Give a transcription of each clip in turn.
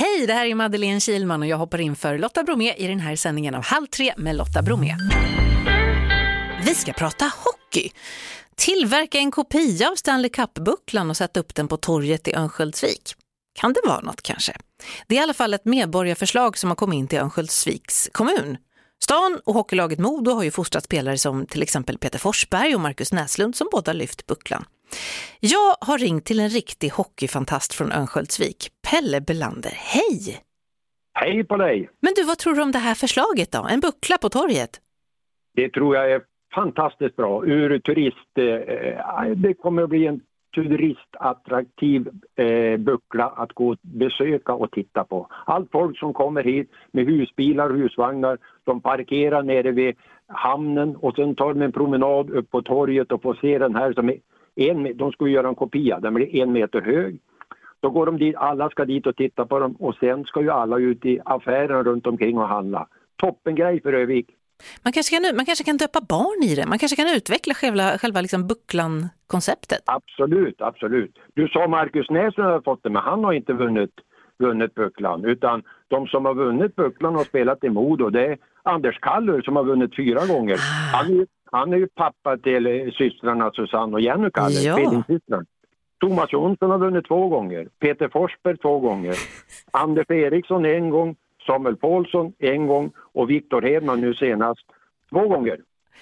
Hej, det här är Madeleine Kilman och jag hoppar in för Lotta Bromé i den här sändningen av Halv tre med Lotta Bromé. Vi ska prata hockey. Tillverka en kopia av Stanley Cup-bucklan och sätta upp den på torget i Örnsköldsvik. Kan det vara något kanske? Det är i alla fall ett medborgarförslag som har kommit in till Örnsköldsviks kommun. Stan och hockeylaget Modo har ju fostrat spelare som till exempel Peter Forsberg och Marcus Näslund som båda lyft bucklan. Jag har ringt till en riktig hockeyfantast från Örnsköldsvik, Pelle Belander. Hej! Hej på dig! Men du, vad tror du om det här förslaget då? En buckla på torget? Det tror jag är fantastiskt bra ur turist... Eh, det kommer att bli en turistattraktiv eh, buckla att gå och besöka och titta på. Allt folk som kommer hit med husbilar och husvagnar, de parkerar nere vid hamnen och sen tar de en promenad upp på torget och får se den här som är en, de ska göra en kopia, den blir en meter hög. Då går de dit, alla ska dit och titta på dem och sen ska ju alla ut i affären runt omkring och handla. Toppengrej för Övik. Man kanske, kan, man kanske kan döpa barn i det, man kanske kan utveckla själva, själva liksom bucklan-konceptet. Absolut, absolut. Du sa Marcus Näslund har fått det, men han har inte vunnit, vunnit bucklan. Utan de som har vunnit bucklan och spelat i Modo, det är Anders Kallur som har vunnit fyra gånger. Ah. Han, är, han är ju pappa till systrarna Susanne och Jenny Kallur, ja. Thomas Jonsson har vunnit två gånger, Peter Forsberg två gånger, Anders Eriksson en gång, Samuel Paulsson en gång och Viktor Hedman nu senast två gånger.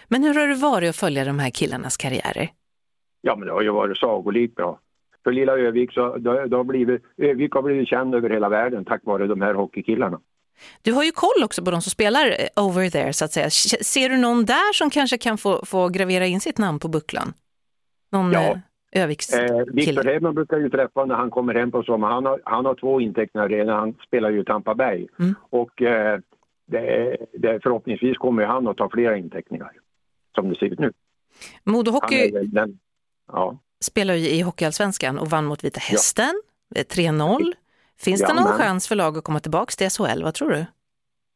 Men hur har det varit att följa de här killarnas karriärer? Ja, men det har ju varit sagolikt bra. För lilla Övik så det, det har blivit, Övik har blivit känd över hela världen tack vare de här hockeykillarna. Du har ju koll också på de som spelar eh, over there så att säga. Ser du någon där som kanske kan få, få gravera in sitt namn på bucklan? Någon ja. Eh, Öviks eh, Viktor Hedman brukar ju träffa när han kommer hem på sommaren. Han har, han har två inteckningar redan, han spelar ju i Tampa Bay. Mm. Och eh, det, det, förhoppningsvis kommer han att ta flera inteckningar, som det ser ut nu. Modo Hockey den, ja. spelar ju i Hockeyallsvenskan och vann mot Vita Hästen, ja. 3-0. Finns ja, det någon men... chans för lag att komma tillbaka till SHL? Vad tror du?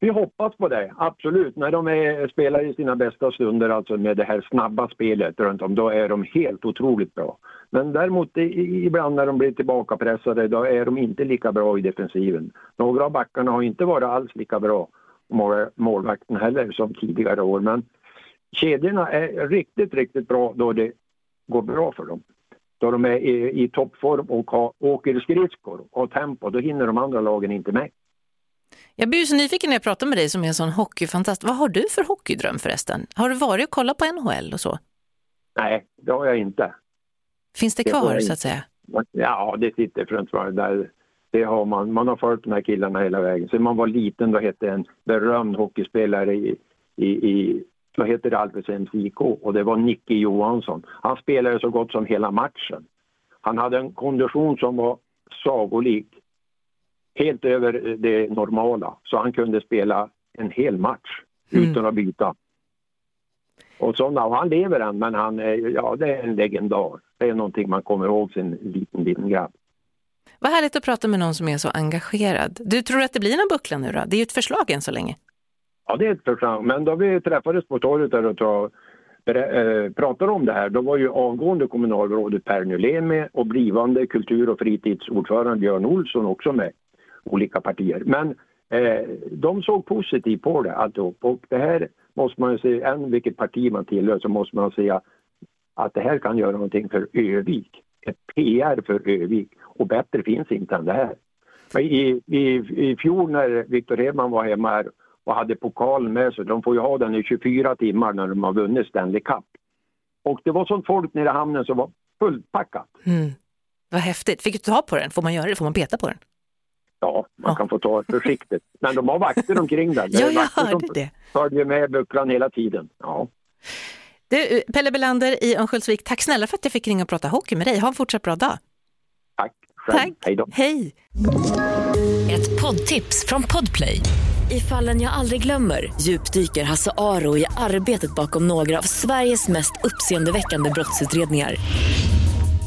Vi hoppas på det, absolut. När de är, spelar i sina bästa stunder, alltså med det här snabba spelet runt om, då är de helt otroligt bra. Men däremot ibland när de blir tillbakapressade, då är de inte lika bra i defensiven. Några av backarna har inte varit alls lika bra, målvakten heller, som tidigare år. Men kedjorna är riktigt, riktigt bra då det går bra för dem då de är i, i toppform och har, åker skridskor och har tempo, då hinner de andra lagen inte med. Jag blir så nyfiken när jag pratar med dig som är en sån hockeyfantast. Vad har du för hockeydröm förresten? Har du varit och kollat på NHL och så? Nej, det har jag inte. Finns det, det kvar så att säga? Ja, det sitter framför där. Det har man. Man har följt de här killarna hela vägen. Sen man var liten då hette en berömd hockeyspelare i, i, i då hette det Alfredshems IK och det var Nicke Johansson. Han spelade så gott som hela matchen. Han hade en kondition som var sagolik. Helt över det normala. Så han kunde spela en hel match mm. utan att byta. Och, sådana, och han lever än, men han är, ja, det är en legendar. Det är någonting man kommer ihåg sin liten, liten grabb. Vad härligt att prata med någon som är så engagerad. Du tror att det blir någon buckla nu då? Det är ju ett förslag än så länge. Ja, det är ett förslag. Men då vi träffades på torget där och äh, pratade om det här, då var ju avgående kommunalrådet Per Nylén med och blivande kultur- och fritidsordförande Björn Olsson också med, olika partier. Men eh, de såg positivt på det alltihop och det här måste man ju se, än vilket parti man tillhör så måste man säga att det här kan göra någonting för Övik. Ett PR för Övik och bättre finns inte än det här. I, i, i fjol när Viktor Hedman var hemma här och hade pokalen med sig. De får ju ha den i 24 timmar när de har vunnit Stanley Cup. Och det var sånt folk nere i hamnen som var fullpackat. Mm. Vad häftigt. Fick du ta på den? Får man göra det? Får man peta på den? Ja, man ja. kan få ta det försiktigt. Men de har vakter omkring den. ja, jag hörde det. Följer med bucklan hela tiden. Ja. Du, Pelle Belander i Örnsköldsvik, tack snälla för att jag fick ringa och prata hockey med dig. Ha en fortsatt bra dag. Tack. Tack. Hej då. Hej. Ett poddtips från Podplay. I fallen jag aldrig glömmer djupdyker Hasse Aro i arbetet bakom några av Sveriges mest uppseendeväckande brottsutredningar.